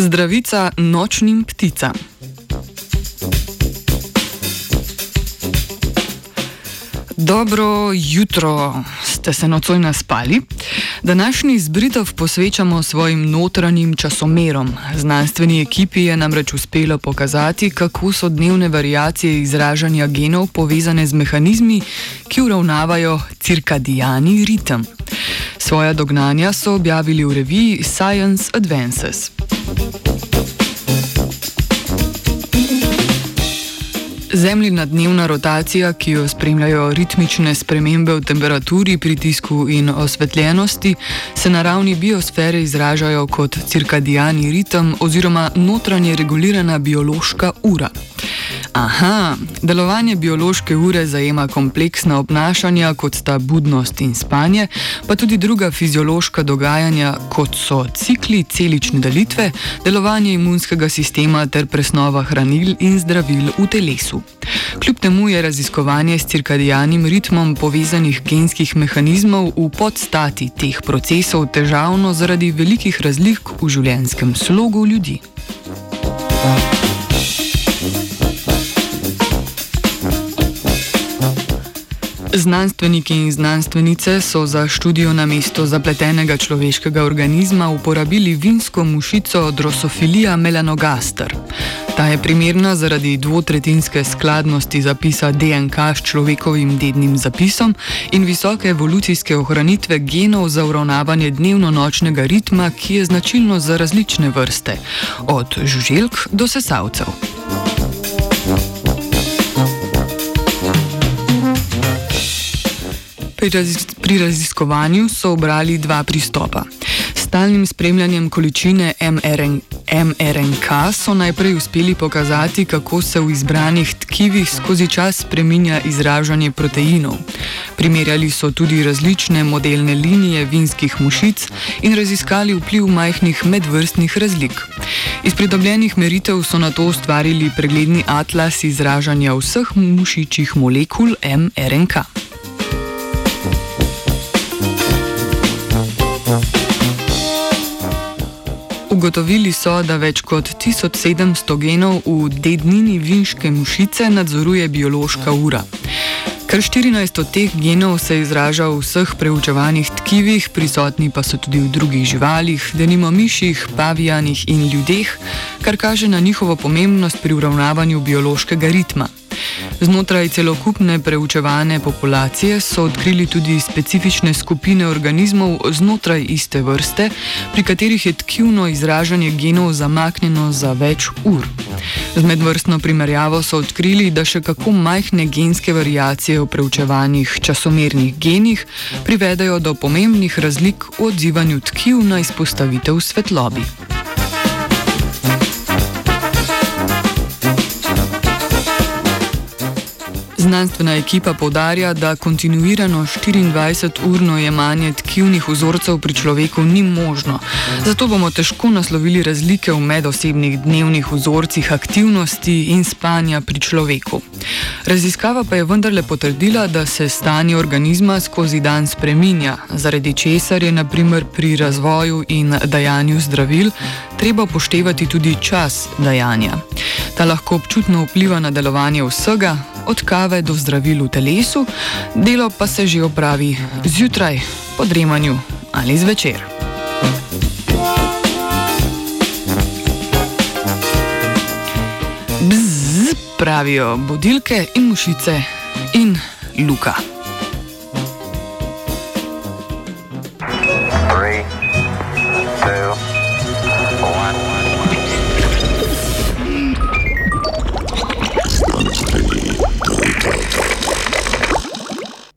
Zdravica nočnim pticam. Dobro jutro, ste se nocoj naspali? Današnji zbritov posvečamo svojim notranjim časomerom. Znanstveni ekipi je namreč uspelo pokazati, kako so dnevne variacije izražanja genov povezane z mehanizmi, ki uravnavajo cirkadijani ritem. Svoja dognanja so objavili v reviji Science Advances. Zemljina dnevna rotacija, ki jo spremljajo ritmične spremembe v temperaturi, pritisku in osvetljenosti, se na ravni biosfere izražajo kot cirkadijani ritem oziroma notranje regulirana biološka ura. Aha, delovanje biološke ure zajema kompleksna obnašanja, kot sta budnost in spanje, pa tudi druga fiziološka dogajanja, kot so cikli, celične delitve, delovanje imunskega sistema ter presnova hranil in zdravil v telesu. Kljub temu je raziskovanje s cirkadijanim ritmom povezanih genskih mehanizmov v podstati teh procesov težavno zaradi velikih razlik v življenjskem slogu ljudi. Znanstveniki in znanstvenice so za študijo na mesto zapletenega človeškega organizma uporabili vinsko mušico Drosophilija melanogaster. Ta je primerna zaradi dvotretinske skladnosti zapisa DNK s človekovim dednim zapisom in visoke evolucijske ohranitve genov za uravnavanje dnevno-nočnega ritma, ki je značilno za različne vrste, od žuželk do sesalcev. Pri, razis pri raziskovanju so obrali dva pristopa. Stalnim spremljanjem količine MRN mRNK so najprej uspeli pokazati, kako se v izbranih tkivih skozi čas spreminja izražanje proteinov. Primerjali so tudi različne modelne linije vinskih mušic in raziskali vpliv majhnih medvrstnih razlik. Iz pridobljenih meritev so na to ustvarili pregledni atlas izražanja vseh mušičjih molekul mRNK. Ugotovili so, da več kot 1700 genov v dednini vinške mušice nadzoruje biološka ura. Kar 14 od teh genov se izraža v vseh preučevanih tkivih, prisotni pa so tudi v drugih živalih, denimo miših, pavijanih in ljudeh, kar kaže na njihovo pomembnost pri uravnavanju biološkega ritma. Znotraj celokupne preučevane populacije so odkrili tudi specifične skupine organizmov znotraj iste vrste, pri katerih je tkivno izražanje genov zamaknjeno za več ur. Z medvrstno primerjavo so odkrili, da še kako majhne genske variacije v preučevanih časomernih genih privedajo do pomembnih razlik v odzivanju tkiv na izpostavitev svetlobi. Znanstvena ekipa povdarja, da kontinuirano 24-urno jemanje tkivnih vzorcev pri človeku ni možno. Zato bomo težko naslovili razlike v medosebnih dnevnih vzorcih aktivnosti in spanja pri človeku. Raziskava pa je vendarle potrdila, da se stanje organizma skozi dan spreminja, zaradi česar je naprimer pri razvoju in dajanju zdravil treba upoštevati tudi čas dajanja. Ta lahko občutno vpliva na delovanje vsega, od kave do zdravil v telesu, delo pa se že opravi zjutraj, po dremanju ali zvečer. Bzz, pravijo budilke in mušice in luka.